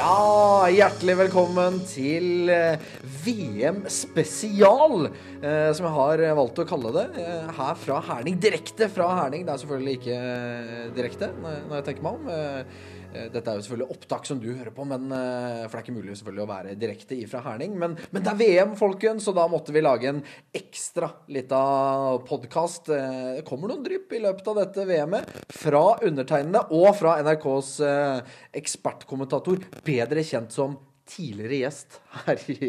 Ja, hjertelig velkommen til eh, VM spesial, eh, som jeg har valgt å kalle det. eh, Her fra Herning. Direkte fra Herning. Det er selvfølgelig ikke eh, direkte, når jeg tenker meg om. Eh, eh, Dette er jo selvfølgelig opptak som du hører på, men, eh, for det er ikke mulig selvfølgelig å være direkte ifra Herning. Men, men det er VM, folkens, så da måtte vi lage en ekstra lita podkast. Det kommer noen drypp i løpet av dette VM-et fra undertegnede og fra NRKs eh, ekspertkommentator, bedre kjent som tidligere gjest her i,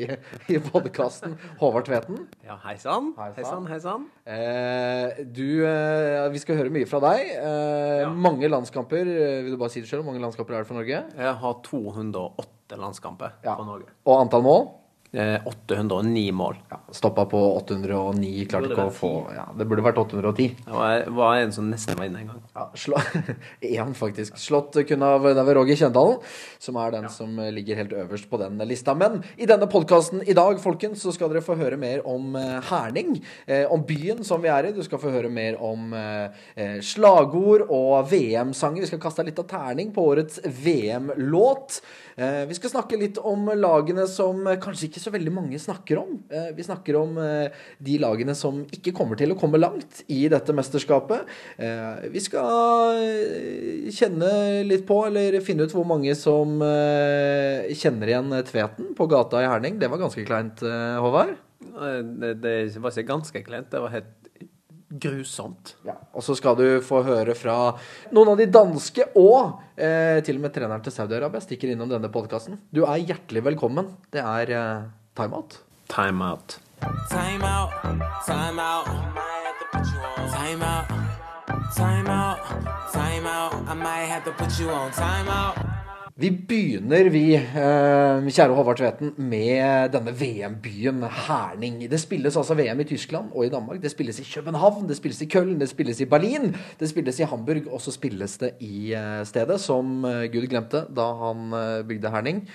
i podkasten, Håvard Tveten. Ja, hei sann. Hei sann. sann, hei sann. Eh, du, eh, vi skal høre mye fra deg. Eh, Ja. Mange landskamper. eh, Vil du bare si det? Hvor mange landskamper er det for Norge? Jeg har 208 landskamper Ja. for Norge. Og antall mål? Eh, 809 mål. Ja, Stoppa på 809. Klarte ikke å få ja, Det burde vært 810. Det var, var en som nesten var inne en gang. Ja, slå... en faktisk. Slått kun av er Roger Kjendalen, som er den som ligger helt øverst på den lista. Men i denne podkasten i dag, folkens, så skal dere få høre mer om eh, Herning. Eh, om byen som vi er i. Du skal få høre mer om eh, eh, slagord og VM-sanger. Vi skal kaste litt av terning på årets VM-låt. Eh, vi skal snakke litt om lagene som eh, kanskje ikke så veldig mange snakker om. Eh, vi snakker om eh, de lagene som ikke kommer til å komme langt i dette mesterskapet. Eh, vi skal kjenne litt på, eller finne ut hvor mange som kjenner igjen Tveten på gata i Herning. Det var ganske kleint, Håvard. Det var ikke ganske kleint, det var helt grusomt. Ja, og så skal du få høre fra noen av de danske, og eh, til og med treneren til Saudi-Arabia stikker innom denne podkasten. Du er hjertelig velkommen. Det er eh, timeout. Time out. Time out, time out. Time out, time out, time out. I might have to put you on time out. Vi begynner, vi, eh, kjære Håvard Tveten, med denne VM-byen Herning. Det spilles altså VM i Tyskland og i Danmark. Det spilles i København, det spilles i Köln, det spilles i Berlin, det spilles i Hamburg, og så spilles det i eh, stedet som eh, Gud glemte da han bygde Herning.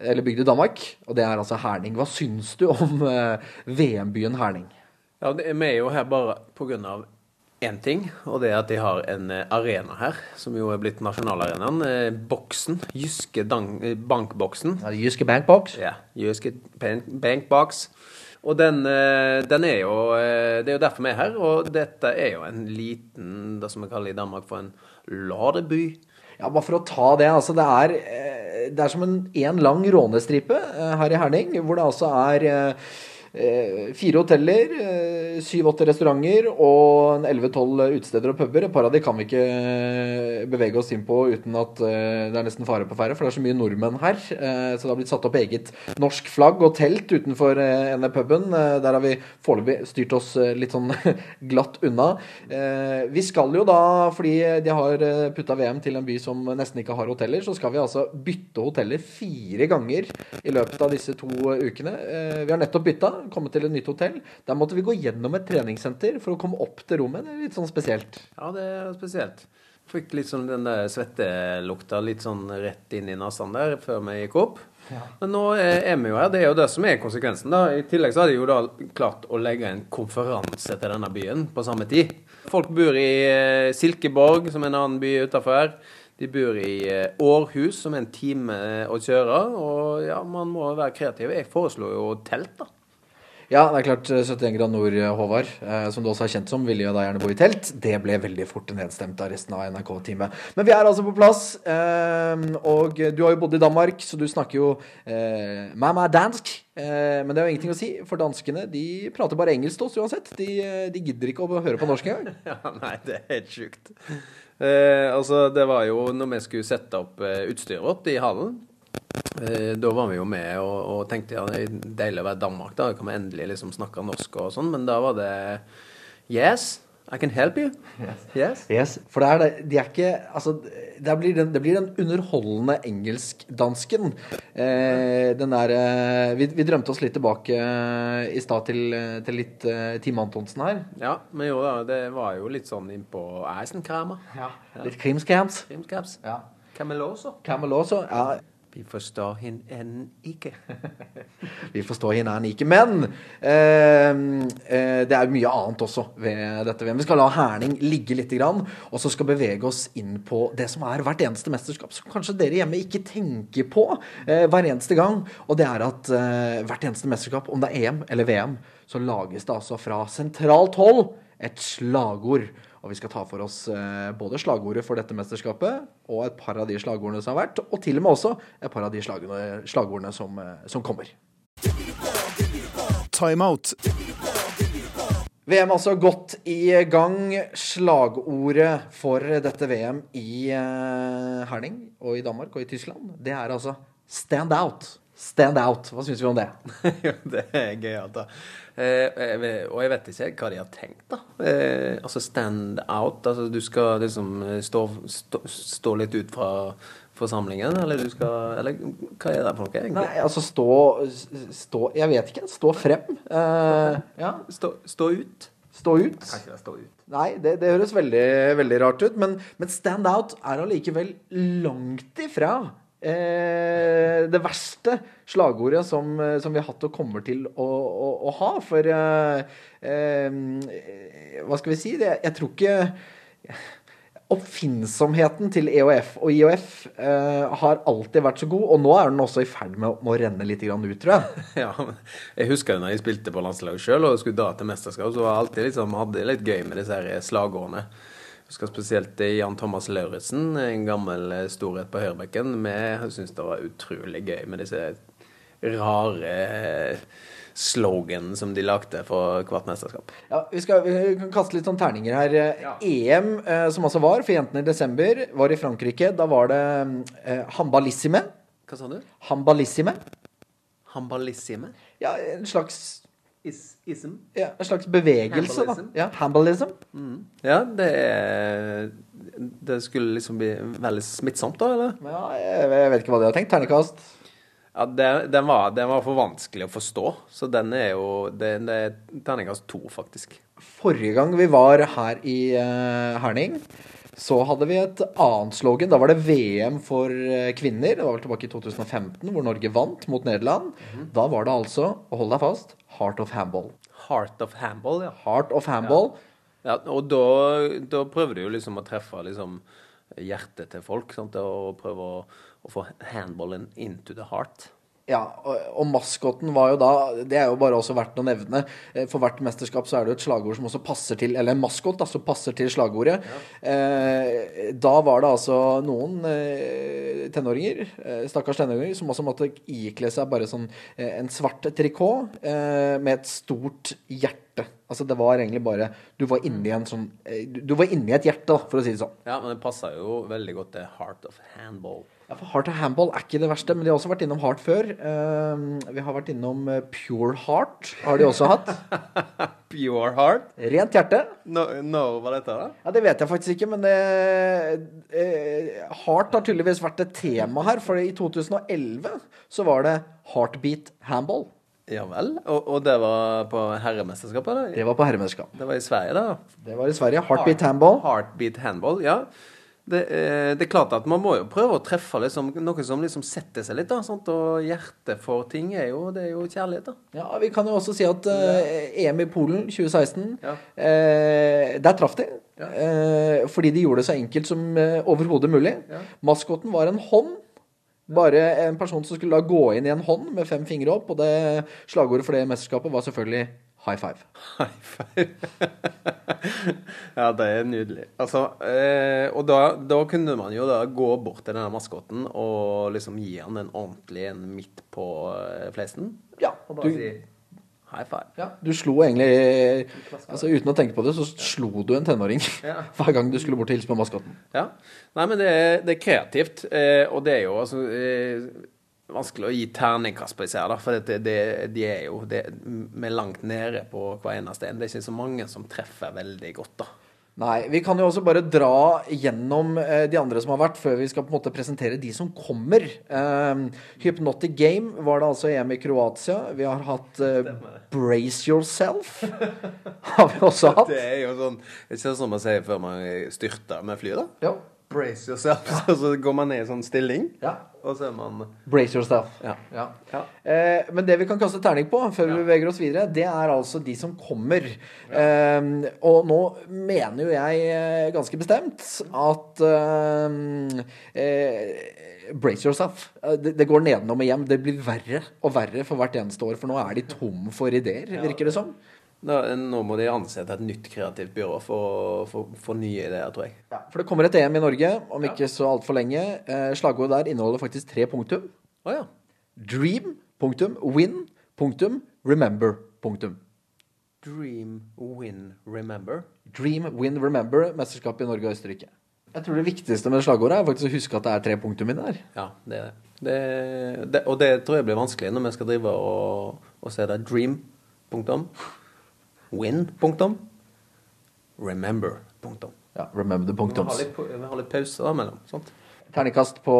Eller bygde Danmark, og det er altså Herning. Hva syns du om VM-byen Herning? Ja, vi er jo her bare av én ting, og det er at de har en eh, arena her, som jo er blitt nasjonalarenaen. Eh, boksen. Jyske eh, bankboksen. Ja, Jyske Bankbox? Ja, Jyske Bankboks. Bankbox. Og den, den er jo Det er jo derfor vi er her, og dette er jo en liten, det som vi kaller i Danmark for en ladeby. Ja, bare for å ta det, altså det er, det er som en, én lang rånestripe her i Herning, hvor det altså er fire hoteller, eh, syv-åtte restauranter og 11-12 utesteder og puber. Et par av de kan vi ikke eh, bevege oss inn på uten at eh, det er nesten fare på ferde, for det er så mye nordmenn her. Eh, så det har blitt satt opp eget norsk flagg og telt utenfor eh, ene puben. Eh, der har vi foreløpig styrt oss eh, litt sånn glatt unna. Eh, vi skal jo da, fordi de har putta VM til en by som nesten ikke har hoteller, så skal vi altså bytte hoteller fire ganger i løpet av disse to ukene. Eh, vi har nettopp bytta, kommet til et nytt hotell. Der måtte vi gå gjennom et treningssenter for å komme opp til rommet. Det er litt sånn spesielt. Ja, det er spesielt. Fikk litt sånn den der svettelukta litt sånn rett inn i nesen der før vi gikk opp. Men nå er vi jo her. Det er jo det som er konsekvensen. da. I tillegg så har de jo da klart å legge en konferanse til denne byen på samme tid. Folk bor i eh, Silkeborg, som er en annen by utafor her. De bor i eh, Århus, som er en time å kjøre. Og ja, man må være kreativ. Jeg foreslo jo telt, da. Ja, det er klart 71 grad nord, Håvard, eh, som du også er kjent som, ville jo da gjerne bo i telt. Det ble veldig fort nedstemt av resten av NRK-teamet. Men vi er altså på plass, eh, og du har jo bodd i Danmark, så du snakker jo eh, mamma dansk. Eh, men det er jo ingenting å si, for danskene de prater bare engelsk til oss uansett. De, eh, de gidder ikke å høre på norsk engang. Ja, nei, det er helt sjukt. Eh, altså, det var jo når vi skulle sette opp eh, utstyret vårt i hallen. Eh, da var vi jo med og, og tenkte ja, det er deilig å være Danmark. Da kan vi endelig liksom snakke norsk og sånn. Men da var det Yes, I can help you. Yes. Yes, for det er, det- de er ikke Altså, det blir den, det blir den underholdende engelskdansken. Eh, den der eh, vi, vi drømte oss litt tilbake eh, i stad til, til litt eh, Team Antonsen her. Ja, men jo da, det var jo litt sånn innpå Eisenkramer. Litt krimscams. Krimscams. Ja. Cameloso. Camel også. Ja, Vi forstår henne enn ikke. vi forstår hinanden ikke. Men eh, eh, det er mye annet også ved dette VM. Vi skal la Herning ligge litt, og så skal bevege oss inn på det som er hvert eneste mesterskap, som kanskje dere hjemme ikke tenker på eh, hver eneste gang. Og det er at eh, hvert eneste mesterskap, om det er EM eller VM, så lages det altså fra sentralt hold et slagord. Og vi skal ta for oss eh, både slagordet for dette mesterskapet og et par av de slagordene som har vært, og til og med også et par av de slagordene, slagordene som, eh, som kommer. Timeout. VM altså godt i gang. Slagordet for dette VM i eh, Herning og i Danmark og i Tyskland, det er altså 'stand out'. Stand out. Hva syns vi om det? Det er gøyalt, da. Eh, og jeg vet ikke hva de har tenkt, da. Eh, altså stand out. Altså du skal liksom eh, stå, stå, stå litt ut fra forsamlingen, eller du skal Eller hva er det for noe, egentlig? Nei, altså stå, stå Jeg vet ikke. Stå frem. Eh, ja. Stå, stå ut. Stå ut. Det stå ut. Nei, det, det høres veldig, veldig rart ut. Men, men stand out er allikevel langt ifra eh, det verste slagordet som, eh, som vi har hatt og kommer til å, å, å ha. For eh, eh, Hva skal vi si? Det, jeg tror ikke Oppfinnsomheten til EOF og IOF eh, har alltid vært så god, og nå er den også i ferd med, å- med å renne litt ut, tror jeg. Ja, jeg husker jo når jeg spilte på landslaget sjøl og skulle da til mesterskap, så var jeg alltid liksom, hadde litt gøy med disse slagordene. Husker spesielt Jan Thomas Lauritzen, en gammel eh, storhet på høyrebekken. Vi syntes det var utrolig gøy med disse rare eh, slogan som de lagde for hvert mesterskap. Ja, vi, skal, vi kan kaste litt sånn terninger her. EM, eh, som altså var for jentene i desember, var i Frankrike. Da var det eh, hambalissime. Hva sa du? Hambalissime. Hambalissime? Ja, en slags, Is ism? ja, en slags bevegelse, da. Ja, hambalism. Ja, det er Det skulle liksom bli veldig smittsomt, da, eller? Ja, jeg, jeg vet ikke hva de har tenkt. Ternekast. Ja, det- den, var, den var for vanskelig å forstå, så den er jo Det, det er terningkast to, faktisk. Forrige gang vi var her i uh, Herning, så hadde vi et annet slogan. Da var det VM for eh, kvinner. Det var vel tilbake i 2015, hvor Norge vant mot Nederland. Da var det altså, og hold deg fast, Heart of Handball. Heart of Handball, ja. Heart of Handball. ja og da, da prøver du jo liksom å treffe liksom hjertet til folk, sant? og prøve å, å få handballen into the heart. Ja, og, maskoten var jo da Det er jo bare også verdt å nevne. Eh, For hvert mesterskap så er det jo et slagord som også passer til Eller en maskot da, som passer til slagordet. Eh, da var det altså noen eh, tenåringer, eh, stakkars tenåringer, som også måtte ikle seg bare sånn eh, en svart trikot eh, med et stort hjerte. Altså det var egentlig bare Du var inni en sånn Du du var inni et hjerte, da, for å si det sånn. Ja, men det passa jo veldig godt til Heart of Handball. Ja, for Heart of Handball er ikke det verste, men de har også vært innom Heart før. Eh, vi har vært innom eh, Pure Heart, har de også hatt. Pure Heart? Rent hjerte. Når, var dette, da? Ja, Det vet jeg faktisk ikke, men det, eh, Heart har tydeligvis vært et tema her. For i 2011 så var det Heartbeat Handball. Ja vel? Og, og det var på herremesterskapet? Da? Det var på herremesterskap. Det var i Sverige, da? Det var i Sverige. Heartbeat Handball. Heartbeat handball, ja. Det, eh, det er klart at man må jo prøve å treffe liksom, noe som liksom setter seg litt. da, sant? Og hjertet for ting er jo, det er jo kjærlighet. da. Ja, Vi kan jo også si at uh, EM i Polen 2016, Ja. uh, der traff de. Eh, fordi de gjorde det så enkelt som overhodet mulig. Maskoten var en hånd. Bare en person som skulle da gå inn i en hånd med fem fingre opp. Og det slagordet for det mesterskapet var selvfølgelig high five. High five. ja, det er nydelig. Altså, eh, og da, da kunne man jo da gå bort til denne maskotten og liksom gi han en ordentlig en midt på eh, fleisen. Ja, Og bare du, si high five. ja, du slo egentlig altså Uten å tenke på det, så slo du en tenåring Ja. hver gang du skulle bort og hilse på maskotten. Ja. Nei, men det er, det er kreativt. Eh, og det er jo altså eh, vanskelig å gi terningkast på disse her, da. For det, det, de er jo det, Vi er langt nede på hver eneste en. Det er ikke så mange som treffer veldig godt, da. Nei, vi kan jo også bare dra gjennom eh, de andre som har vært, før vi skal på en måte presentere de som kommer. Eh, Hypnotic Game var det altså EM i Kroatia. Vi har hatt eh, Brace Yourself. har vi også hatt. Det er jo sånn Det er ikke sånn man sier før man styrter med fly, da. Ja. Brace yourself. Og så går man ned i sånn stilling, ja. og så er man Brace Yourself. Ja. Ja. Ja. Eh, men det vi kan kaste terning på før vi beveger oss videre, det er altså de som kommer. Eh, og nå mener jo jeg eh, ganske bestemt at eh, eh, Brace yourself. Eh, Det, det går nedenom og hjem. Det blir verre og verre for hvert eneste år, for nå er de tom for ideer, virker det som. Nå må de ansette et nytt kreativt byrå for å få nye ideer, tror jeg. Ja, for det kommer et EM i Norge om ikke så altfor lenge. Eh, slagordet der inneholder faktisk tre punktum. Oh, ja. Dream, punktum. Win, punktum. Remember, punktum. Dream, win, remember. Dream, win, remember mesterskapet i Norge og Østerrike. Jeg tror det viktigste med slagordet er faktisk å huske at det er tre punktum inni der. Ja, det er det. det, det og det tror jeg blir vanskelig når vi skal drive og, og se det. Dream, punktum. Win, punktum. Remember, punktum. Ja, remember the Vi punktums. litt, vi må ha litt pause da mellom. sant? Terningkast på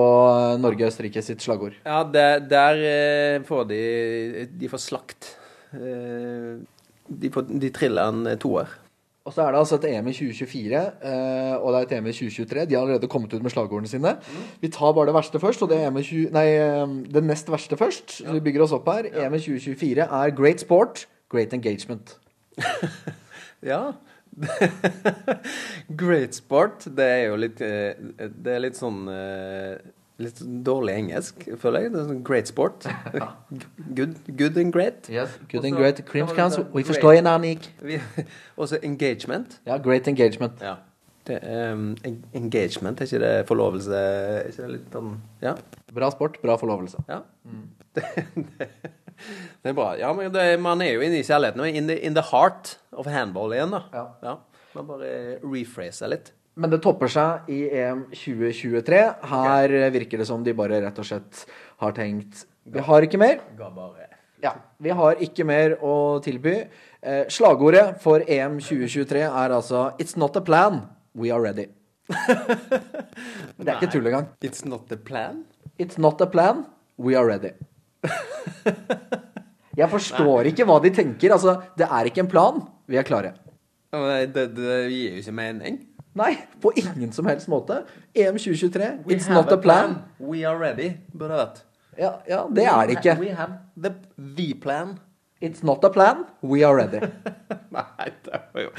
Norge og Østerrike sitt slagord. Ja, der, der eh, får de De får slakt. Eh, de, får, de triller en toer. Og så er det altså et EM i 2024, eh, og det er et EM i 2023. De har allerede kommet ut med slagordene sine. Vi tar bare det verste først, og det er EM i 20, nei, eh, det nest verste først. Så vi bygger oss opp her. EM i 2024 er great sport, great engagement. Ja. Great sport, det er jo litt eh, Det er litt sånn eh, Litt dårlig engelsk, føler jeg. Det er sånn great sport. Good, good and great. Good Og and great. så vi forstår en annen Vi- Og engagement. Ja, great engagement. Ja. Det, um, engagement, er ikke det forlovelse Er ikke det litt sånn Ja. Bra sport, bra forlovelse. ja. Det, det, det er bra. Ja, men det, man er jo inne i kjærligheten. In the, in the heart of handball igjen, da. Ja. Man bare rephraser litt. Men det topper seg i EM 2023. Her virker det som de bare rett og slett har tenkt Vi har ikke mer. Ja, vi har ikke mer å tilby. Eh, slagordet for EM 2023 er altså It's not a plan, we are ready. det er ikke tull engang. It's not a plan. It's not a plan, we are ready. Jeg forstår ikke hva de tenker. Altså, det er ikke en plan, vi er klare. Det, det gir jo ikke mening. Nei, på ingen som helst måte. EM 2023, We it's not a plan. We are ready. Vært. Ja, ja, det er det ikke. We have the, the plan. It's not a plan, we are ready. Nei, det var jo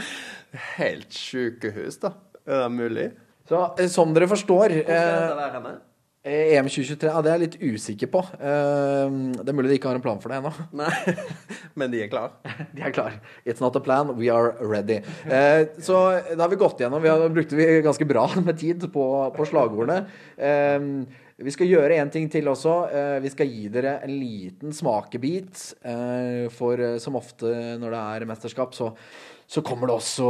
helt sjukehus, da. Er det mulig? Så eh, som dere forstår Hvorfor er eh, det der henne? EM 2023, ja, det er jeg litt usikker på. Eh, det er mulig de ikke har en plan for det ennå. Nei, men de er klar. De er klar. It's not a plan, we are ready. Eh, så da har vi gått gjennom. Vi har brukte vi ganske bra med tid på, på slagordene. Eh, vi skal gjøre en ting til også. Eh, vi skal gi dere en liten smakebit. Eh, for eh, som ofte når det er mesterskap, så, så kommer det også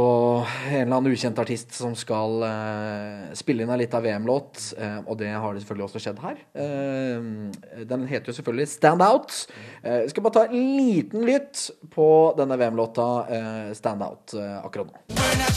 en eller annen ukjent artist som skal eh, spille inn en liten VM-låt. Eh, og det har det selvfølgelig også skjedd her. Eh, den heter jo selvfølgelig Stand Out. Vi skal bare ta en liten lytt på denne VM-låta Stand Out akkurat nå. We're not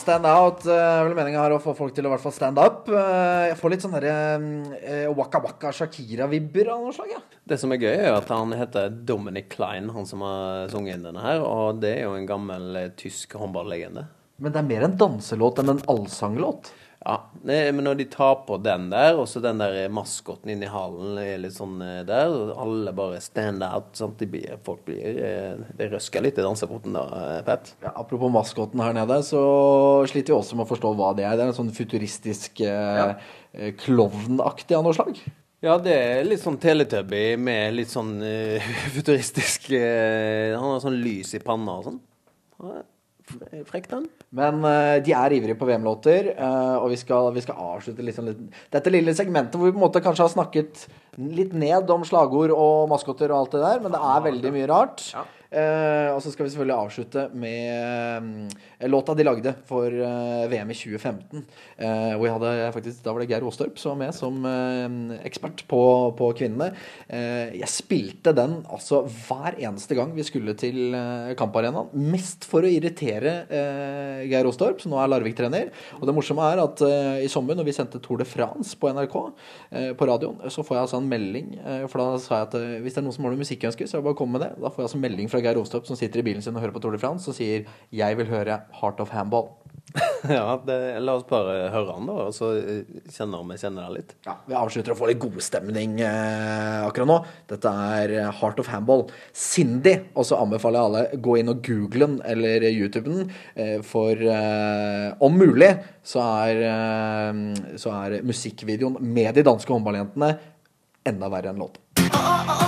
stand out. Det er vel meninga her å få folk til å i hvert fall stand up. Eh, Jeg får litt sånn derre eh, Waka Waka Shakira-vibber av noe slag. Ja. Det som er gøy, er at han heter Dominic Klein, han som har sunget inn denne her. Og det er jo en gammel eh, tysk håndballegende. Men det er mer en danselåt enn en allsanglåt. Ja, men når de tar på den der, og så den der maskoten inni hallen er litt sånn eh, der, og alle bare stand out, sant? De blir, folk blir eh, Det røsker litt i dansefoten da, eh, Pet. Ja, apropos maskoten her nede, så sliter vi også med å forstå hva det er. Det er en sånn futuristisk eh, eh, klovnaktig av noe slag. Ja, det er litt sånn Teletubby med litt sånn uh, futuristisk uh, Han har sånn lys i panna og sånn. Ja, f- Men uh, de er ivrige på VM-låter, uh, og vi skal, vi skal avslutte liksom litt dette lille segmentet hvor vi på en måte kanskje har snakket litt ned om slagord og maskoter og alt det der, men det er veldig mye rart. Ja. Uh, og så skal vi selvfølgelig avslutte med mm, låta de lagde for eh, VM i 2015. Eh, hvor jeg hadde faktisk, Da var det Geir Aastorp som var med som eh, ekspert på, på kvinnene. Eh, jeg spilte den altså hver eneste gang vi skulle til eh, kamparenaen. Mest for å irritere eh, Geir Aastorp, som nå er Larvik-trener. Og det morsomme er at eh, i sommer, når vi sendte Tour de France på NRK, eh, på radioen, så får jeg altså en melding. eh, for da sa jeg at eh, hvis det er noen som har noen musikkønsker, så er det bare å komme med det. Da får jeg altså melding fra Geir Aastorp som sitter i bilen sin og hører på Tour de France, og sier 'Jeg vil høre Heart of Handball'. Ja, det, la oss bare høre han, da, og så eh, kjenner vi kjenner det litt. Ja, Vi avslutter å få litt godstemning eh, akkurat nå. Dette er eh, Heart of Handball. Cindy. Og så anbefaler jeg alle gå inn og google den eller YouTube den. Eh, for eh, om mulig så er, eh, så er musikkvideoen med de danske håndballjentene enda verre enn låten.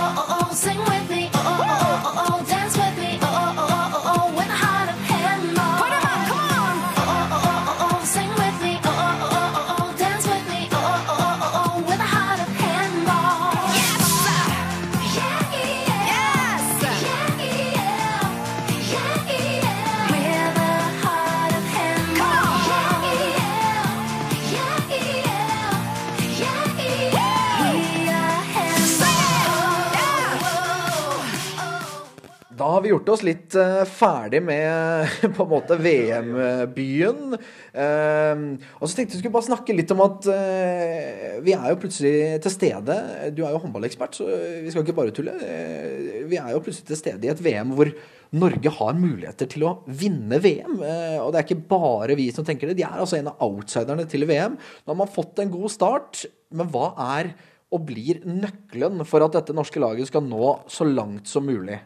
Da har vi gjort oss litt uh, ferdig med på en måte VM-byen. Uh, og så tenkte jeg skulle bare snakke litt om at uh, vi er jo plutselig til stede. Du er jo håndballekspert, så vi skal ikke bare tulle. Eh, vi er jo plutselig til stede i et VM hvor Norge har muligheter til å vinne VM. Eh, og det er ikke bare vi som tenker det. De er altså en av outsiderne til VM. Nå har man fått en god start, men hva er og blir nøkkelen for at dette norske laget skal nå så langt som mulig?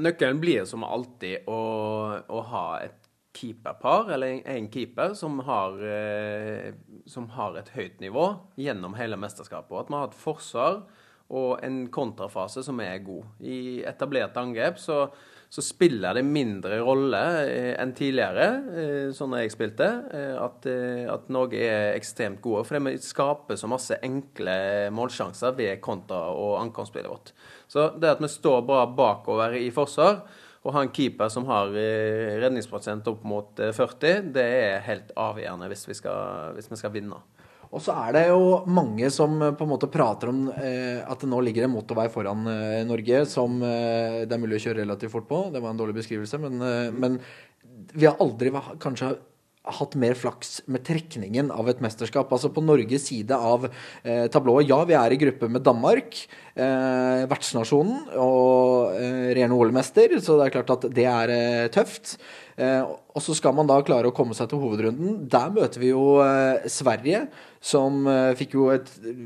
Nøkkelen blir som alltid å, å ha et keeperpar, eller en, keeper, som har, eh, som har et høyt nivå gjennom hele mesterskapet. Og at vi har et forsvar og en kontrafase som er god. I etablert angrep så, så spiller det mindre rolle eh, enn tidligere, eh, sånn jeg spilte, eh, at, at Norge er ekstremt gode. For vi skaper så masse enkle målsjanser ved kontra- og ankomstspillet vårt. Så det at vi står bra bakover i forsvar, og ha en keeper som har redningsprosent opp mot eh, 40, det er helt avgjørende hvis vi skal, hvis vi skal vinne. Og så er det jo mange som eh, på en måte prater om eh, at det nå ligger en motorvei foran eh, Norge som eh, det er mulig å kjøre relativt fort på. Det var en dårlig beskrivelse, men, eh, men vi har aldri kanskje hatt mer flaks med trekningen av et mesterskap. Altså på Norges side av eh, tablået. Ja, vi er i gruppe med Danmark, eh, vertsnasjonen, og eh, ren OL-mester, så det er klart at det er eh, tøft. Eh, og så skal man da klare å komme seg til hovedrunden. Der møter vi jo Sverige, som eh, fikk jo et eh,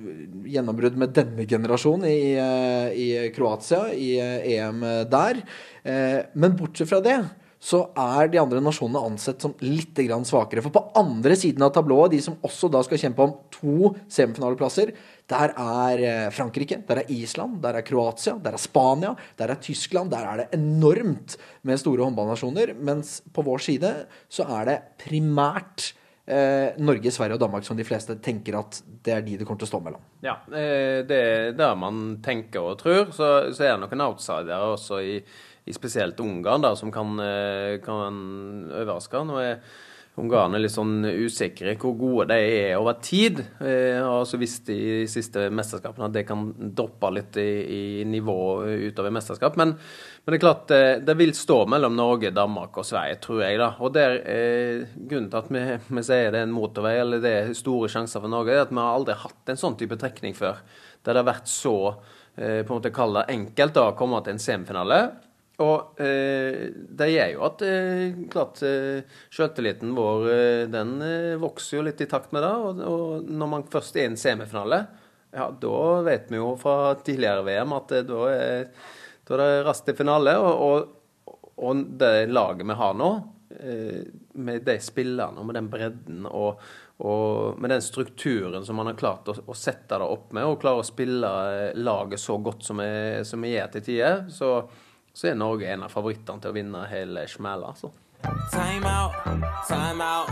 gjennombrudd med denne generasjonen i, eh, i Kroatia, i EM der. Eh, men bortsett fra det så er de andre nasjonene ansett som litt svakere. For på andre siden av tablået, de som også da skal kjempe om to semifinaleplasser, der er Frankrike, der er Island, der er Kroatia, der er Spania, der er Tyskland. Der er det enormt med store håndballnasjoner. Mens på vår side så er det primært Norge, Sverige og Danmark som de fleste tenker at det er de det kommer til å stå mellom. Ja, eh, det er der man tenker og tror. Så, så er det noen outsidere også i, i spesielt Ungarn der, som kan, eh, kan overraske. Nå er Ungarerne litt sånn usikre hvor gode de er over tid. Og så visste visst i siste mesterskapene at det kan droppe litt i, i nivå utover mesterskap. Men, men det er klart eh, det vil stå mellom Norge, Danmark og Sverige, tror jeg. da. Og der, eh, Grunnen til at vi, vi sier det er en motorvei, eller det er store sjanser for Norge, er at vi har aldri hatt en sånn type trekning før. Der det har vært så eh, på en måte kall det enkelt å komme til en semifinale. Og eh, det gjør jo at eh, klart eh, selvtilliten vår eh, den eh, vokser jo litt i takt med det. Og, og når man først er i en semifinale, ja, da vet vi jo fra tidligere VM at eh, da, er, da er det raskt til finale. Og, og, og det laget vi har nå, med de spillerne og med den bredden og, og med den strukturen som man har klart å, å sette det opp med, og klarer å spille laget så godt som vi gjør til tider, så, så er Norge en av favorittene til å vinne hele smella. Altså. Time out, time out.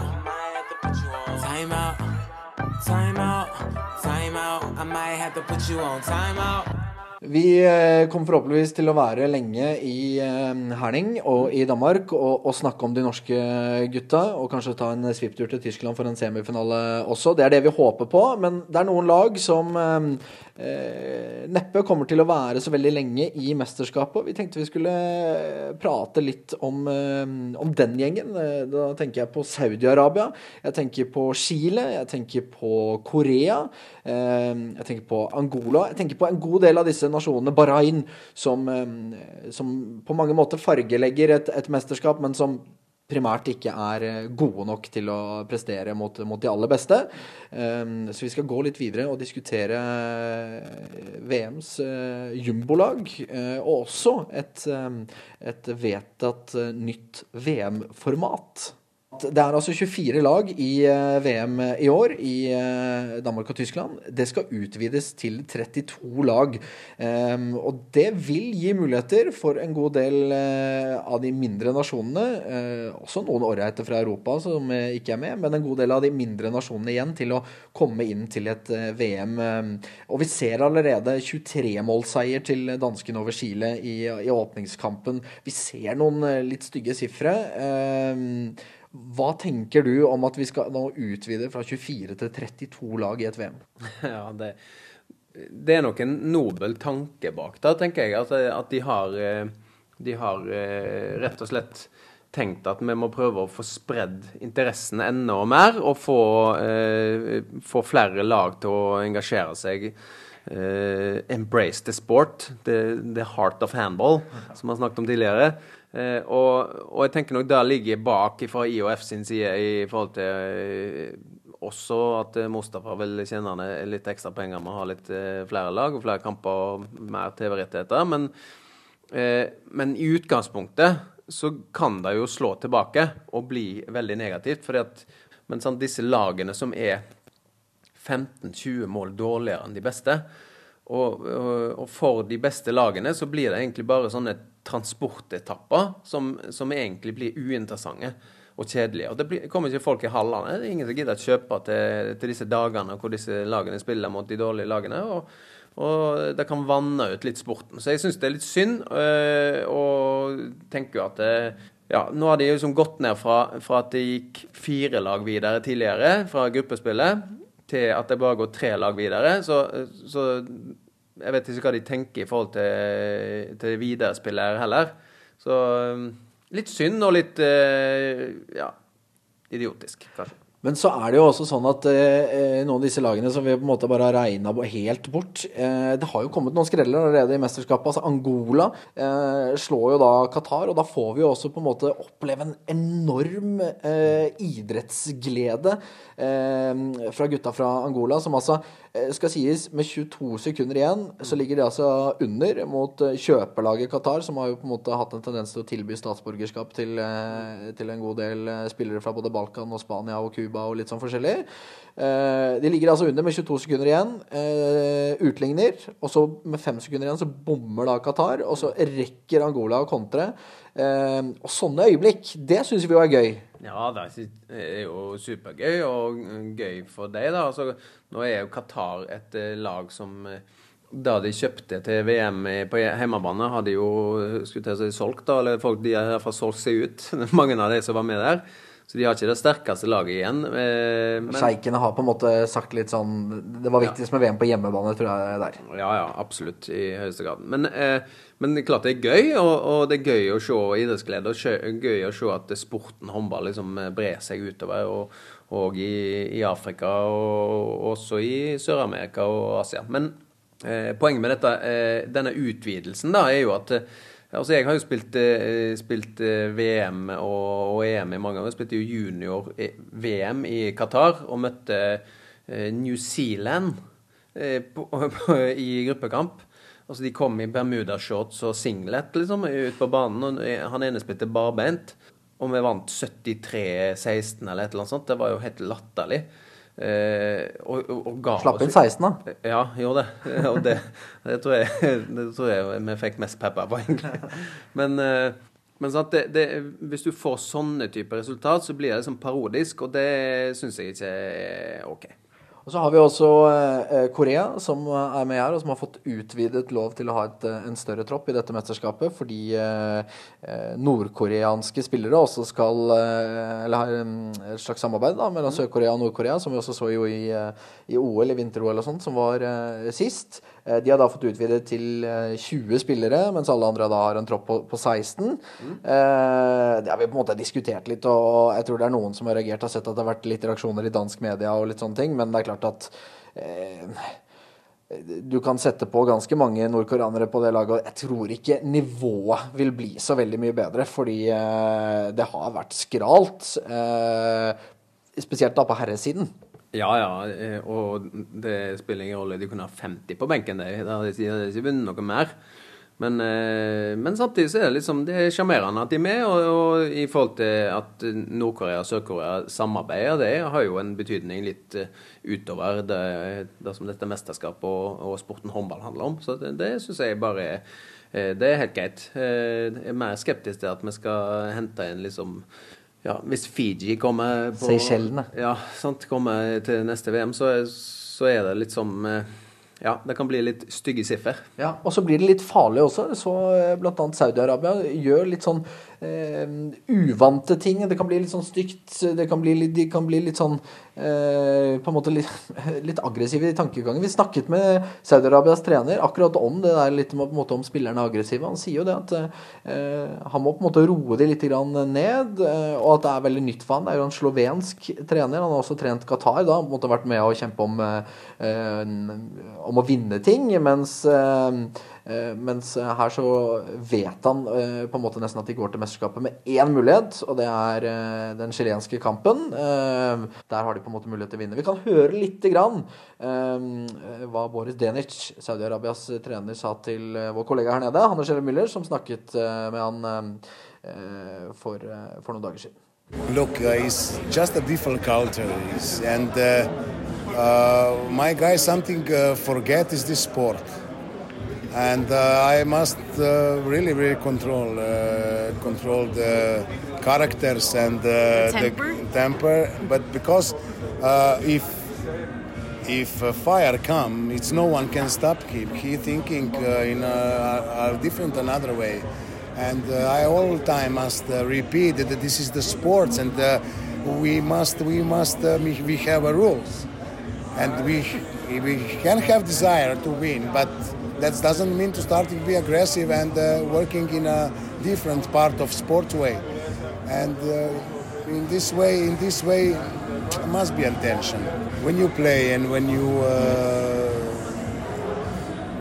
Time out, time out, time out. I might have to put you on time out. Vi eh, kommer forhåpentligvis til å være lenge i eh, Herning og i Danmark og, og snakke om de norske gutta. Og kanskje ta en svipptur til Tyskland for en semifinale også. Det er det vi håper på. Men det er noen lag som eh, neppe kommer til å være så veldig lenge i mesterskapet. Vi tenkte vi skulle prate litt om, eh, om den gjengen. Eh, Da tenker jeg på Saudi-Arabia. Jeg tenker på Chile. Jeg tenker på Korea. eh, Jeg tenker på Angola. Jeg tenker på en god del av disse nasjonene. Bahrain, som, eh, som på mange måter fargelegger et, et mesterskap, men som primært ikke er eh, gode nok til å prestere mot, mot de aller beste. Um, så vi skal gå litt videre og diskutere eh, VMs uh, jumbolag, eh, og også et, et vedtatt eh, nytt VM-format. Det er altså 24 lag i eh, VM i år i eh, Danmark og Tyskland. Det skal utvides til 32 lag. Ehm, og det vil gi muligheter for en god del eh, av de mindre nasjonene, også noen ålreite fra Europa som ikke er med, men en god del av de mindre nasjonene igjen til å komme inn til et VM. Og vi ser allerede 23-målseier til danskene over Chile i, i åpningskampen. Vi ser noen litt stygge sifre. Hva tenker du om at vi skal nå utvide fra 24 til 32 lag i et VM? Ja, det, det er nok en nobel tanke bak da, tenker jeg. At, at de har, eh, de har eh, rett og slett tenkt at vi må prøve å få spredd interessen enda mer, og få, eh, få flere lag til å engasjere seg. Eh, embrace the sport, the, the heart of handball, som vi har snakket om tidligere. Eh, og, og jeg tenker nok der ligger bak fra IOF sin side i forhold til eh, også at eh, Mustafa vil tjene litt ekstra penger med å ha litt eh, flere lag og flere kamper og mer TV-rettigheter. Men, eh, men i utgangspunktet så kan det jo slå tilbake og bli veldig negativt. fordi at men sant, disse lagene som er 15-20 mål dårligere enn de beste, og, og, og for de beste lagene så blir det egentlig bare sånne transportetapper som, som egentlig blir uinteressante og kjedelige. Og det blir, kommer ikke folk i hallene. Det er ingen som gidder å kjøpe til, til disse dagene hvor disse lagene spiller mot de dårlige lagene. Og, og det kan vanne ut litt sporten. Så jeg syns det er litt synd, øh, og tenker jo at det, ja, Nå har de liksom gått ned fra, fra at det gikk fire lag videre tidligere fra gruppespillet, til at det bare går tre lag videre. Så, så jeg vet ikke hva de tenker i forhold til, til videre spillere heller. Så um, litt synd og litt eh, ja, idiotisk, kanskje. Men så er det jo også sånn at eh, noen av disse lagene som vi på en måte bare har regna helt bort eh, Det har jo kommet noen skreller allerede i mesterskapet. altså Angola eh, slår jo da Qatar, og da får vi jo også på en måte oppleve en enorm eh, idrettsglede eh, fra gutta fra Angola, som altså skal sies med 22 sekunder igjen, så ligger de altså under mot eh, kjøperlaget Qatar, som har jo på en måte hatt en tendens til å tilby statsborgerskap til, eh, til en god del eh, spillere fra både Balkan og Spania og Cuba og litt sånn forskjellig. Eh, de ligger altså under med 22 sekunder igjen. Eh, utligner. Og så med 5 sekunder igjen så bommer da Qatar, og så rekker Angola å kontre. Eh, og sånne øyeblikk, det syns vi jo er gøy. Ja, det er jo supergøy og gøy for deg, da. Altså, nå er jo Qatar et eh, lag som eh, da de kjøpte til VM på hjemmebane, hadde jo skulle til å si solgt, da. Eller folk de har solgt seg ut. Mange av de som var med der. Så de har ikke det sterkeste laget igjen. eh, Men, Sjeikene har på en måte sagt litt sånn Det var viktigst med VM på hjemmebane, tror jeg. der Ja, ja, absolutt. I høyeste grad. Men, eh, men klart det er gøy, og, og det er gøy å se idrettsglede. Og gøy å se at sporten håndball liksom eh, brer seg utover. Og, og i, i Afrika, og også i Sør-Amerika og Asia. Men eh, poenget med dette, eh, denne utvidelsen da, er jo at eh, Altså Jeg har jo spilt, eh, spilt eh, VM og, og EM i mange ganger. Jeg spilte jo junior-VM i Qatar og møtte eh, New Zealand eh, i gruppekamp. Altså De kom i bermudashorts og singlet liksom, ut på banen. og Han ene spilte barbeint. Og vi vant 73-16 eller et eller annet sånt. Det var jo helt latterlig. Eh, og, og, og Slapp inn 16, da. Ja, gjorde det. Og det, det, tror jeg, det tror jeg vi fikk mest pepper på, egentlig. Men, eh, men det, det, hvis du får sånne typer resultat, så blir det liksom parodisk, og det syns jeg ikke er OK. Og så har vi også eh, Korea, som er med her, og som har fått utvidet lov til å ha et, eh, en større tropp i dette mesterskapet, fordi eh, eh, nordkoreanske spillere også skal eh, Eller har mm, et slags samarbeid da, mellom Sør-Korea og Nord-Korea, som vi også så jo i, eh, i OL, i vinter-OL og sånt, som var eh, sist. Eh, de har da fått utvidet til eh, 20 spillere, mens alle andre da har en tropp på, på 16. Eh, det har vi på en måte diskutert litt, og jeg tror det er noen som har reagert, har sett at det har vært litt reaksjoner i dansk media og litt sånne ting, men det er klart at eh, du kan sette på ganske mange nordkoreanere på det laget, og jeg tror ikke nivået vil bli så veldig mye bedre, fordi eh, det har vært skralt. Eh, spesielt da på herresiden. Ja, ja, eh, og det spiller ingen rolle. De kunne ha 50 på benken. De hadde de hadde ikke vunnet noe mer. Men, eh, men samtidig så er det liksom Det er sjarmerende at de er med, og, og i forhold til at Nord-Korea og Sør-Korea samarbeider, det har jo en betydning litt eh, utover det, det som dette mesterskapet og, og sporten håndball handler om. Så det, det syns jeg bare Det er helt greit. Jeg er mer skeptisk til at vi skal hente inn liksom ja, Hvis Fiji kommer på Seychellene. Ja, sant, kommer til neste VM, så, så er det litt som eh, Ja, det kan bli litt stygge siffer. Ja, og så blir det litt farlig også. Så bl.a. blant annet Saudi-Arabia gjør litt sånn eh, uvante ting. Det kan bli litt sånn stygt. Det kan bli de kan bli litt sånn eh, På en måte litt, litt aggressive i tankegangen. Vi snakket med Saudi-Arabias trener akkurat om det der litt på en måte, om spillerne er aggressive. Han sier jo det at eh, han må på en måte roe de litt grann ned, eh, og at det er veldig nytt for han. Det er jo en slovensk trener. Han har også trent Qatar, da. han måtte måte vært med å kjempe om, eh, eh, om å vinne ting, mens eh, Eh, mens her så vet han eh, på en måte nesten at de går til mesterskapet med én mulighet, og det er eh, den chilenske kampen. Eh, der har de på en måte mulighet til å vinne. Vi kan høre lite grann eh, hva Boris Denic, Saudi-Arabias trener, sa til eh, vår kollega her nede, Hanne Schelle Müller, som snakket eh, med han eh, for, eh, for noen dager siden. Look, uh, it's just a different culture, and uh, uh, my guy something uh, forget is this sport, and uh, I must uh, really, really control uh, control the characters and uh, Temper? the temper. But because uh, if if uh, fire come, it's no one can stop him. He thinking uh, in a, a different another way, and uh, I all time must uh, repeat that this is the sports, and uh, we must we must uh, we we have a rules, and we we can have desire to win, but that doesn't mean to start to be aggressive and uh, working in a different part of sport way, and. Uh, in this way, in this way, there must be attention. When you play and when you uh,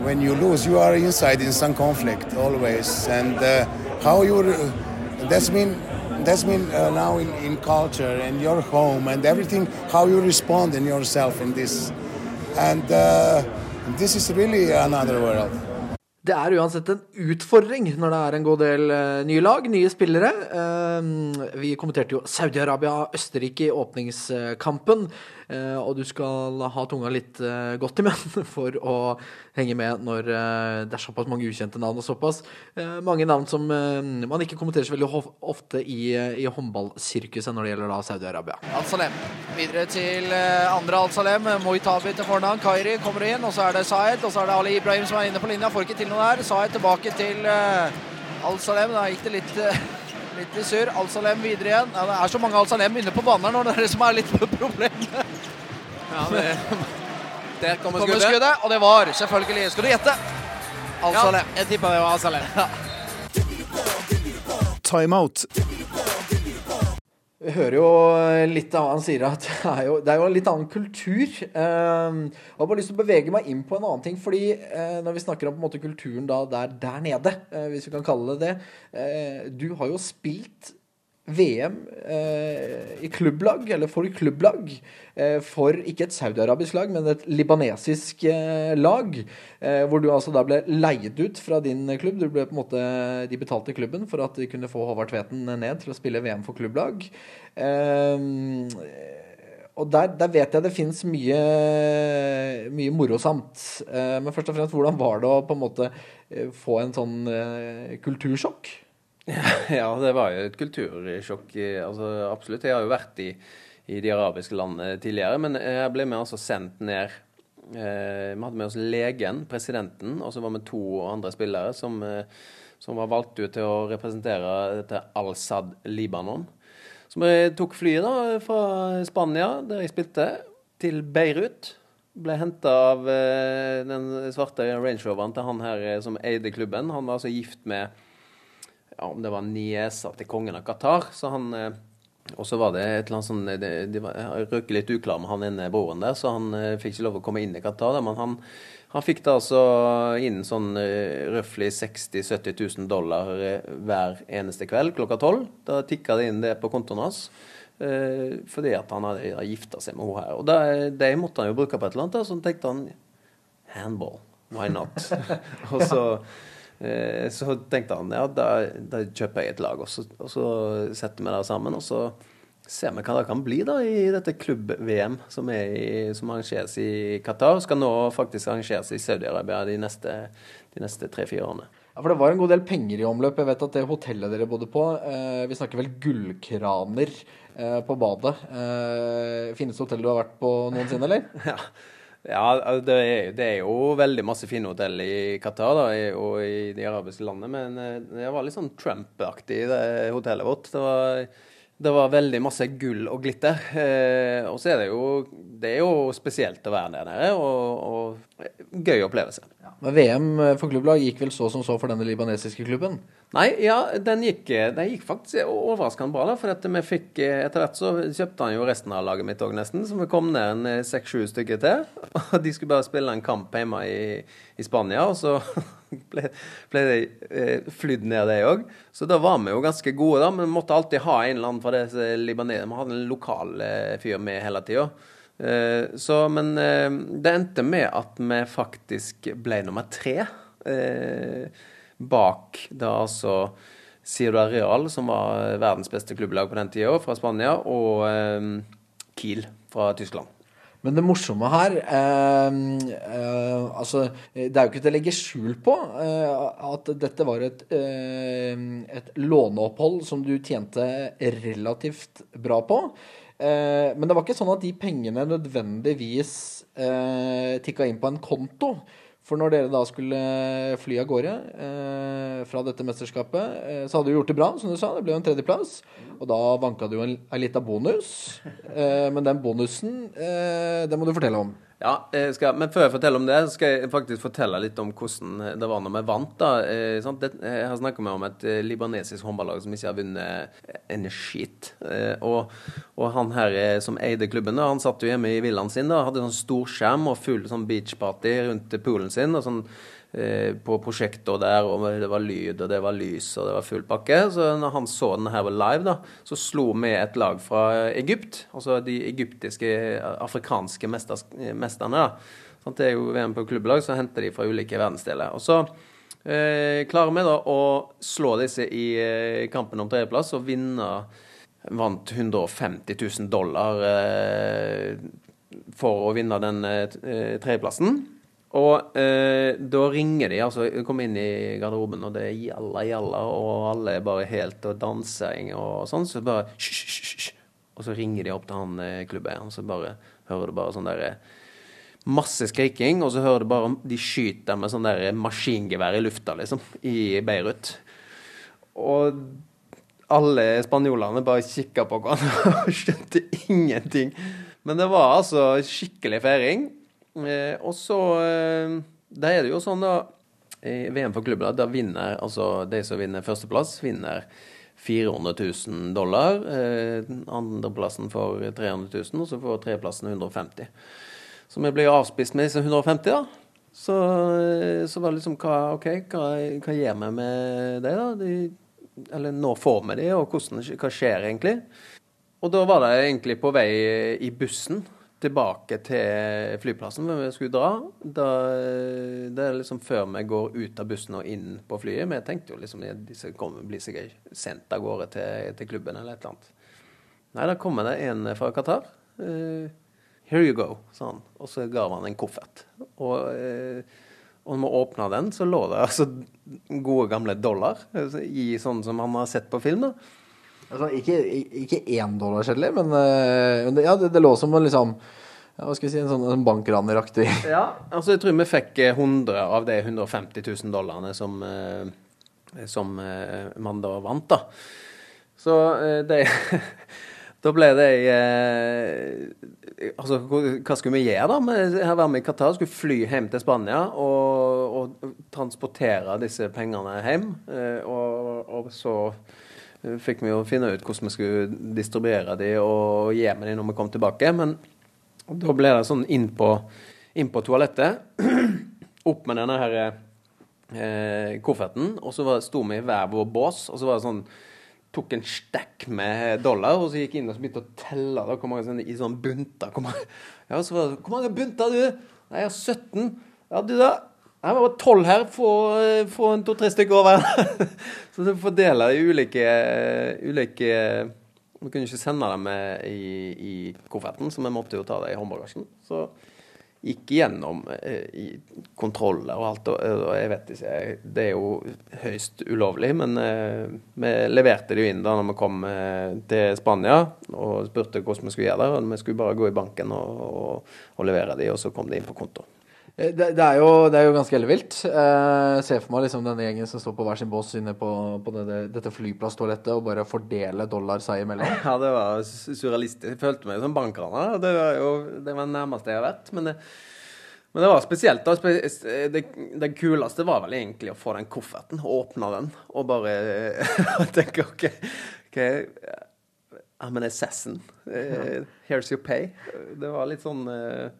when you lose, you are inside in some conflict always. And uh, how you that's mean that's mean uh, now in, in culture and your home and everything. How you respond in yourself in this, and uh, really. Det er uansett en utfordring når det er en god del eh, nye lag, nye spillere. Eh, vi kommenterte jo Saudi-Arabia-Østerrike i åpningskampen. Eh, og du skal ha tunga litt eh, godt i menn for å henge med når eh, det er såpass mange ukjente navn og såpass mange navn som man ikke kommenterer så veldig ofte i, i håndballsirkuset når det gjelder da Saudi-Arabia. Al-Salem. Videre til andre Al-Salem. Moitabi til fornavn. Kairi kommer inn, og så er det Zaid. Og så er det Ali Ibrahim som er inne på linja. Får ikke til noe der. Zaid tilbake til Al-Salem. Da gikk det litt, litt i surr. Al-Salem videre igjen. Ja, det er så mange Al-Salem inne på banen når nå, det er det som er litt problemet. Ja, det, der kommer Kommer skuddet. skuddet, og det var selvfølgelig Skal du gjette? Al-Salem. Ja, jeg tippa det var Al-Salem. Timeout. Vi hører jo litt av hva han sier, at det er jo, det er jo en litt annen kultur. Eh, jeg har bare lyst til å bevege meg inn på en annen ting. fordi eh, når vi snakker om måte kulturen da der, der nede, eh, hvis vi kan kalle det det eh, Du har jo spilt VM eh, i klubblag, eller for klubblag, eh, for ikke et saudiarabisk lag, men et libanesisk eh, lag. Eh, hvor du altså da ble leid ut fra din klubb. Du ble på en måte, de betalte klubben for at de kunne få Håvard Tveten ned til å spille VM for klubblag. Eh, og der, der vet jeg det fins mye, mye morosamt. Eh, men først og fremst, hvordan var det å på en måte få en sånn kultursjokk? Ja, det var jo et kultursjokk. Altså, absolutt. Jeg har jo vært i, i de arabiske landene tidligere, men jeg ble med altså sendt ned eh, Vi hadde med oss legen, presidenten, og så var vi to andre spillere som, eh, som var valgt ut til å representere dette Al-Sad Libanon. Så vi tok flyet da fra Spania, der jeg spilte, til Beirut. Ble henta av eh, den svarte Range Roveren til han her som eide klubben. Han var altså gift med ja, om det var niesa til kongen av Qatar. Så han eh, Og så var det et eller annet sånn De, det jeg røk litt uklar med han ene broren der, så han eh, fikk ikke lov å komme inn i Qatar. Da, men han, han fikk da altså inn sånn uh, røftlig 60 000-70 000 dollar eh, hver eneste kveld klokka tolv. Da tikka det inn det på kontoen hans. eh, fordi at han hadde, gifta seg med henne her. Og det, det måtte han jo bruke på et eller annet. Så tenkte han handball, why not? og så Eh, så tenkte han ja, da, da kjøper jeg et lag, og så, og så setter vi det sammen. Og så ser vi hva det kan bli da i dette klubb-VM som, i- som arrangeres i Qatar. Skal nå faktisk arrangeres i Saudi-Arabia de neste, tre-fire årene. Ja, for Det var en god del penger i omløp. Jeg vet at det hotellet dere bodde på eh, Vi snakker vel gullkraner eh, på badet. Eh, fineste hotellet du har vært på noensinne, eller? Ja, ja det, er, det er jo veldig masse fine hotell i Qatar da, og i de arabiske landene, men eh, det var litt sånn Trump-aktig, det hotellet vårt. Det var, det var veldig masse gull og glitter. Eh, og så er det jo Det er jo spesielt å være der nede, og, og gøy opplevelse. Men VM for klubblag gikk vel så som så for denne libanesiske klubben? Nei, ja, den gikk, den gikk faktisk overraskende bra. da, for at vi fikk, Etter hvert så kjøpte han jo resten av laget mitt òg, nesten. Så vi kom ned en seks-sju stykker til. Og de skulle bare spille en kamp hjemme i, i Spania, og så ble, ble de eh, flydd ned, det òg. Så da var vi jo ganske gode, da. Men vi måtte alltid ha en eller annen fra det libaneserne. Vi hadde en lokal eh, fyr med hele tida. Eh, så, men eh, det endte med at vi faktisk ble nummer tre. Eh, bak da altså Ciudad Real, som var verdens beste klubblag på den tida, fra Spania, og Kiel fra Tyskland. Men det morsomme her eh, eh, Altså, det er jo ikke til å legge skjul på eh, at dette var et, et låneopphold som du tjente relativt bra på. Eh, men det var ikke sånn at de pengene nødvendigvis eh, tikka inn på en konto. For når dere da skulle fly av gårde eh, fra dette mesterskapet, eh, så hadde du gjort det bra, som du sa. Det ble jo en tredjeplass. Og da vanka det jo en, en lita bonus. Eh, men den bonusen, eh, det må du fortelle om. Ja, skal, Men før jeg forteller om det, så skal jeg faktisk fortelle litt om hvordan det var når vi vant. da. Eh? Det, jeg har snakka om et eh, libanesisk håndballag som ikke har vunnet en skit. Eh, og, og han her eh, som eide klubben, da, han satt jo hjemme i villaen sin. da, Hadde sånn storskjerm og full sånn beachparty rundt poolen sin. og sånn eh, på prosjektor der, og det var lyd, og det var lys, og det var full pakke. Så når han så den her live, da, så slo vi et lag fra Egypt, altså de egyptiske, afrikanske mesterne. da. Sånn, det er jo VM på klubblag, så henter de fra ulike verdensdeler. Og så eh, klarer vi da å slå disse i eh, kampen om tredjeplass og vinne Vant 150 000 dollar eh, for å vinne den eh, tredjeplassen. Og eh, da ringer de, altså kom inn i garderoben, og det er jalla, jalla, og alle er bare helt og dansing og sånn, så bare hysj, hysj, hysj. Og så ringer de opp til han eh, klubbeieren, så bare hører du bare sånn derre Masse skriking, og så hører du bare de skyter med sånn der maskingevær i lufta, liksom, i Beirut. Og alle spanjolene bare kikka på hverandre og skjønte ingenting. Men det var altså skikkelig feiring. Eh, og så eh, Da er det jo sånn, da I VM for klubben da vinner altså de som vinner førsteplass, vinner 400 000 dollar. Eh, andreplassen får 300 000, og så får tredjeplassen 150 Så vi blir avspist med disse 150, da. Så, så var det liksom hva, OK, hva, hva gjør vi med det, da? De Eller når får vi de, og hvordan, hva skjer egentlig? Og da var det egentlig på vei i bussen tilbake til flyplassen hvor vi skulle dra. Da, det er liksom før vi går ut av bussen og inn på flyet. Vi tenkte jo liksom at disse kommer blir sikkert sendt av gårde til, til klubben eller et eller annet. Nei, da kommer det en fra Qatar. Uh, Here you go, sa han. Og så ga han en koffert. Og, uh, og når vi åpna den, så lå det altså gode gamle dollar altså, i sånn som han har sett på film. da. Altså, ikke, ikke én dollarsedler, men, eh, men det, ja, det, det lå som en liksom ja, si, en sånn en bankraneraktig Ja, altså jeg tror vi fikk eh, 100 av de 150 000 dollarene som, eh, som eh, man da vant, da. Så eh, det Da ble det eh, Altså, hva skulle vi gjøre, da? Vi her var vi i Qatar, skulle fly hjem til Spania og, og transportere disse pengene hjem. Eh, og, og så eh, fikk vi jo finne ut hvordan vi skulle distribuere de og gi med de når vi kom tilbake. Men da ble det sånn inn på, inn på toalettet. Opp med denne her eh, kofferten. Og så sto vi i hver vår bås, og så var det sånn Tok en stekk med dollar, og så gikk jeg inn og så begynte å telle da, hvor mange sånne, i sånn bunter. Hvor mange, ja, så var det, hvor mange bunter du? Nei, jeg har 17. Ja, du da? Jeg var 12 her. Få, eh, få to-tre stykker over. så du dele i ulike, ulike Vi kunne ikke sende dem i, i kofferten, så vi måtte jo ta det i håndbagasjen. Så gikk gjennom eh, kontroller og alt, og, og jeg vet ikke Det er jo høyst ulovlig, men eh, vi leverte det jo inn da når vi kom eh, til Spania og spurte hvordan vi skulle gjøre det. og Vi skulle bare gå i banken og, og, og levere de, og så kom de inn på konto. Eh, Det, det, er jo, det er jo ganske ellevilt. Eh, se for meg liksom denne gjengen som står på hver sin bås inne på, på det, dette flyplasstoalettet og bare fordele dollar seg imellom. Ja, det var surrealistisk. Jeg følte meg som bankraner. Det var jo det var nærmeste jeg har vært. Men det, men det var spesielt. da. Spe- Det, det kuleste var vel egentlig å få den kofferten, åpne den og bare tenke OK, okay I'm an assassin. Uh, here's your pay. Det var litt sånn eh,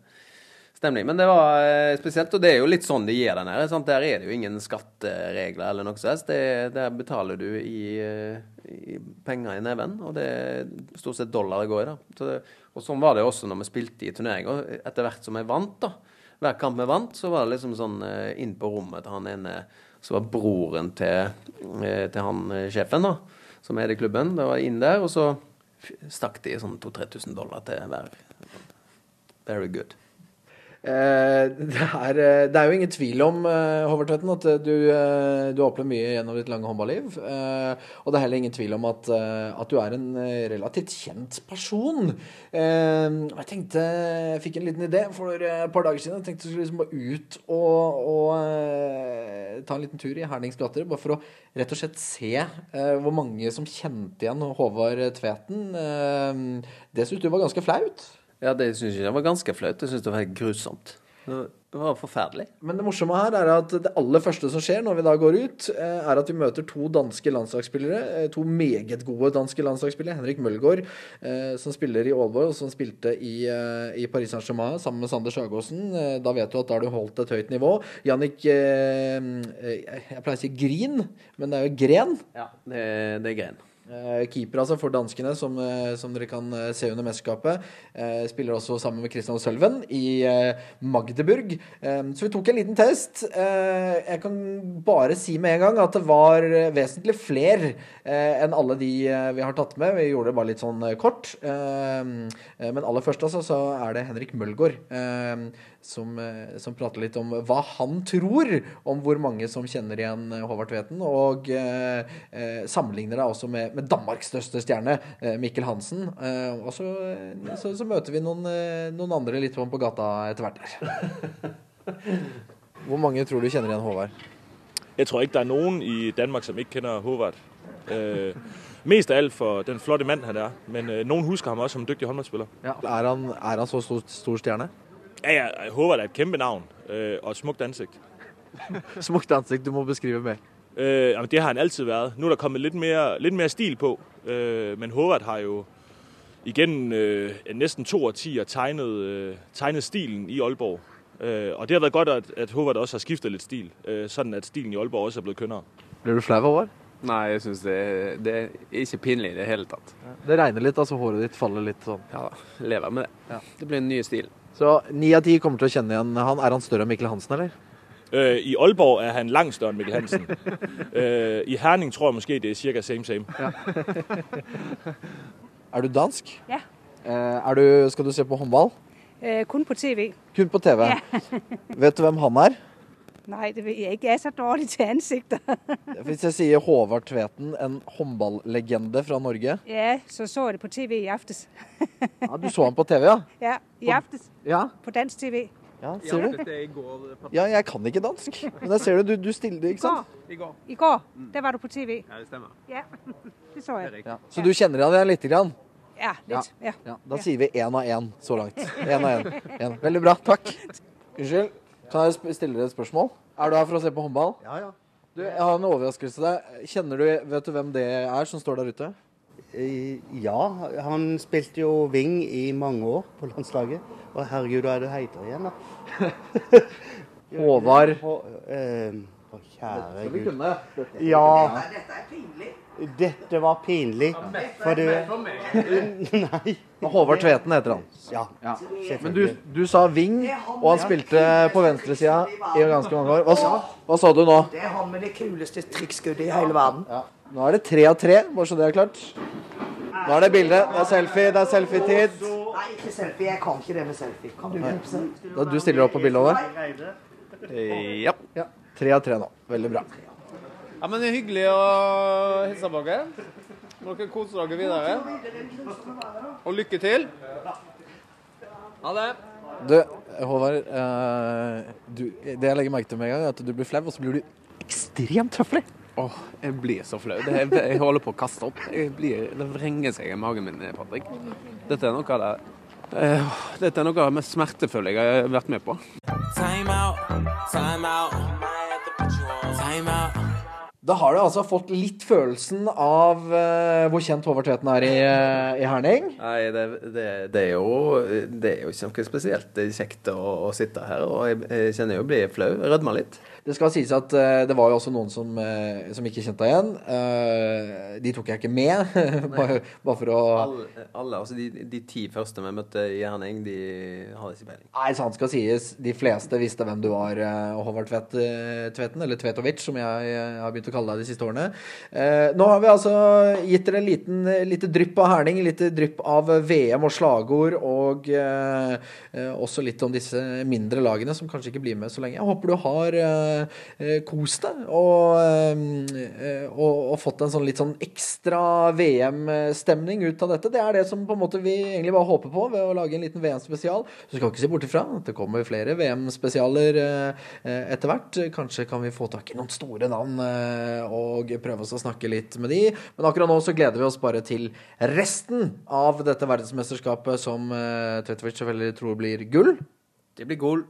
stemning. Men det var eh, spesielt, og det er jo litt sånn de gir den her. Sant? Der er det jo ingen skatteregler eller noe sånt. Det- Der betaler du i, eh, i penger i neven, og det er stort sett dollar det går i. da. Så det, og sånn var det også når vi spilte i turneringer. Etter hvert som jeg vant, da. Hver kamp vi vant, så var det liksom sånn eh, inn på rommet til han ene som var broren til, til han sjefen, da. Som er i klubben. Det var inn der, og så stakk de sånn 2000-3000 dollar til hver. Very good. Eh, det, er, eh, det er jo ingen tvil om, eh, Håvard Tvetten, at du, du har opplevd mye gjennom ditt lange håndballiv. Og det er heller ingen tvil om at, at du er en relativt kjent person. Jeg tenkte, jeg fikk en liten idé for et par dager siden. Jeg tenkte jeg skulle liksom bare ut og, og ta en liten tur i Hernings gater. Bare for å rett og slett se hvor mange som kjente igjen Håvard Tveten. Det syntes du var ganske flaut? Ja, det syns jeg var ganske flaut. Jeg syns det var helt grusomt. Det var forferdelig. Men det morsomme her er at det aller første som skjer når vi da går ut, eh, er at vi møter to danske landslagsspillere. eh, To meget gode danske landslagsspillere. Henrik Mølgaard, eh, som spiller i Aalborg, og som spilte i, i Paris Saint-Germain sammen med Sander Sagåsen. Eh, Da vet du at da har du holdt et høyt nivå. Jannik Jeg pleier å si Grin, men det er jo Gren. Ja, det, det er grein. Eh, keeper altså for danskene, som, eh, som dere kan eh, se under mesterskapet. Spiller også sammen med Christian Sølven i Magdeburg. Så vi tok en liten test. Jeg kan bare si med en gang at det var vesentlig flere eh, enn alle de vi har tatt med. Vi gjorde det bare litt sånn kort. Men aller først altså, så er det Henrik Mølgaard eh, som, som prater litt om hva han tror om hvor mange som kjenner igjen Håvard Tveten, og sammenligner det også med, med Danmarks største stjerne, eh, Mikkel Hansen. Eh, og så, eh, så, så møter vi noen, eh, noen andre litt sånn på gata etter hvert der. Hvor mange tror du kjenner igjen Håvard? Jeg tror ikke, det er noen i Danmark, som ikke kjenner Håvard. Eh, mest av alt for den flotte mannen han er. Men eh, noen husker ham også som en dyktig håndboldspiller. Ja. Er, han, er han så stor, stor stjerne? Ja, ja, Håvard er et kjempenavn navn øh, og et smukt ansikt. Smukt ansikt, du må beskrive mer. Øh, jamen, det har han altid været. Nu er der kommet lidt mere, lidt mere stil på. Øh, men Håvard har jo igen øh, næsten to årtier tegnet, øh, tegnet stilen i Aalborg. Øh, og det har været godt, at, at Håvard også har skiftet lidt stil, øh, sådan at stilen i Aalborg også er blevet kønnere. Blir du flau, Håvard? Nei, jeg syns det, det er ikke pinlig i det hele tatt. Det regner litt, altså håret ditt faller litt sånn. Ja da, lever med det. Det blir en ny stil. Så ni av ti kommer til å kjenne igjen han. Er han større enn Mikkel Hansen, eller? Øh, I Aalborg er han langt større enn Mikkel Hansen. øh, I Herning tror jeg måske det er cirka same same. Er du dansk? Ja. Eh, er du, skal du se på håndball? Øh, kun på TV. Kun på TV. Vet du hvem han er? Nei, det vet jeg ikke. Jeg er så dårlig til ansikter. Hvis jeg sier Håvard Tveten, en håndballegende fra Norge. Ja, så så jeg det på TV i aftes. Ja, du så han på TV, ja? Ja, i aftes. Ja, På dansk TV. Ja ser du? Ja, jeg kan ikke dansk. Men der ser du, du, du stiller, ikke sant? I går. I går, Det var du på TV. Ja, det stemmer. Ja, det så jeg. Ja. Så du kjenner igjen det lite grann? Ja, litt. Ja. Ja, da sier vi én av én så langt. En av én. En. Veldig bra. Takk. Unnskyld. Kan jeg stille deg et spørsmål? Er du her for å se på håndball? Ja, ja. Du, jeg har en overraskelse til deg. Kjenner du, Vet du hvem det er som står der ute? Eh, Ja, han spilte jo wing i mange år på landslaget. Og herregud, hva er det heter igjen, da? Håvard Å, eh, kjære gud. vi gud. kunne? Ja. Dette var pinlig. For du Nei. Håvard Tveten heter han. Ja, Men du, du sa Ving, og han spilte på venstresida i ganske mange år. Hva, sa- hva sa du nå? Det er han med det kuleste trikkskuddet i hele verden. Nå er det tre av tre, bare så det er klart. Nå er det bilde. Det er selfie. Det er selfietid. Nei, ikke selfie. Jeg kan ikke det med selfie. Kan du hjelpe Da du stiller opp på bildet over? Ja. Ja. Tre av tre nå. Veldig bra. ja. Men det er hyggelig å hilse på dere. Må dere kose dere videre. Og lykke til. Ha det. Du, Håvard. Eh, du, det jeg legger merke til med en gang, er at du blir flau, og så blir du ekstremt høflig. Åh, jeg blir så flau. Det Jeg holder på å kaste opp. Jeg blir, det vrenger seg i magen min, Patrick. Dette er noe av det uh, Dette er noe av det mest smertefulle jeg har vært med på. Time out, time out. Time out. Da har du altså fått litt følelsen av uh, hvor kjent Håvard Tveten er i, uh, i Herning. Nei, det, det, det, er jo, det er jo ikke noe spesielt. Kjekt å, å sitte her, og jeg, jeg kjenner jo jeg blir flau. Rødmer litt. Det skal sies at eh, det var jo også noen som, eh, som ikke kjente deg igjen. Eh, de tok jeg ikke med, bare, bare for å Alle, alle altså de, de ti første vi møtte i Herning, de hadde ikke peiling. Nei, sant skal sies. De fleste visste hvem du var, eh, Håvard Tvedt, Tveten, eller Tvetovic, som jeg har begynt å kalle deg de siste årene. Nå har vi altså gitt dere en liten, lite drypp av Herning, lite drypp av VM og slagord, og også litt om disse mindre lagene som kanskje ikke blir med så lenge. Jeg håper du har kost deg og, eh, og, og fått en sånn litt sånn ekstra VM-stemning ut av dette. Det er det som på en måte vi egentlig bare håper på ved å lage en liten VM-spesial. Så skal ikke se bort ifra at det kommer flere VM-spesialer eh, etter hvert. Kanskje kan vi få tak i noen store navn eh, og prøve oss å snakke litt med de. Men akkurat nå så gleder vi oss bare til resten av dette verdensmesterskapet som Tvetovic selvfølgelig tror blir gull. Det blir gull.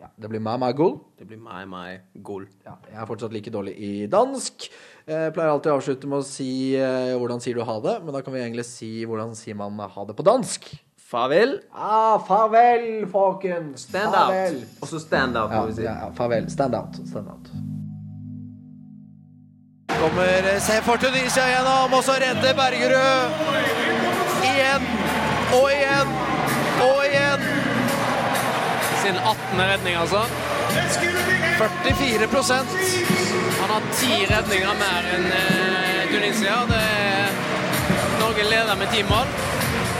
Ja, det blir meg, meg gull. Det blir meg, meg, gull. Ja, jeg er fortsatt like dårlig i dansk. Jeg pleier alltid å avslutte med å si eh, 'hvordan sier du ha det', men da kan vi egentlig si 'hvordan sier man ha det' på dansk. Farvel. Ah, farvel, folkens. Stand farvel. out. Og så stand out, Ja, må vi si. ja, ja, farvel. Stand out. Stand out. Kommer Sefor Tunisia gjennom, og så redder Bergerud. Igjen og igjen. Sin 18. redning, altså. 44% Han har ti redninger mer enn eh, Tunisia. Det Norge leder med ti mål.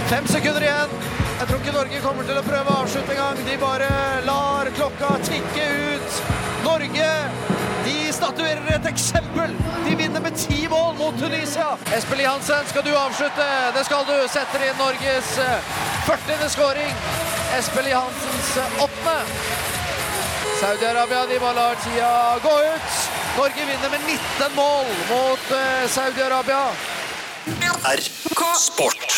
Fem sekunder igjen. Jeg tror ikke Norge kommer til å prøve å avslutte engang. De bare lar klokka tikke ut. Norge de statuerer et eksempel. De vinner med ti mål mot Tunisia. Espelid Hansen, skal du avslutte? Det skal du. Setter inn Norges eh, 40. skåring. Espelid Hansens eh, åttende. Saudi-Arabia de bare lar tida gå ut. Norge vinner med 19 mål mot eh, Saudi-Arabia. RK Sport.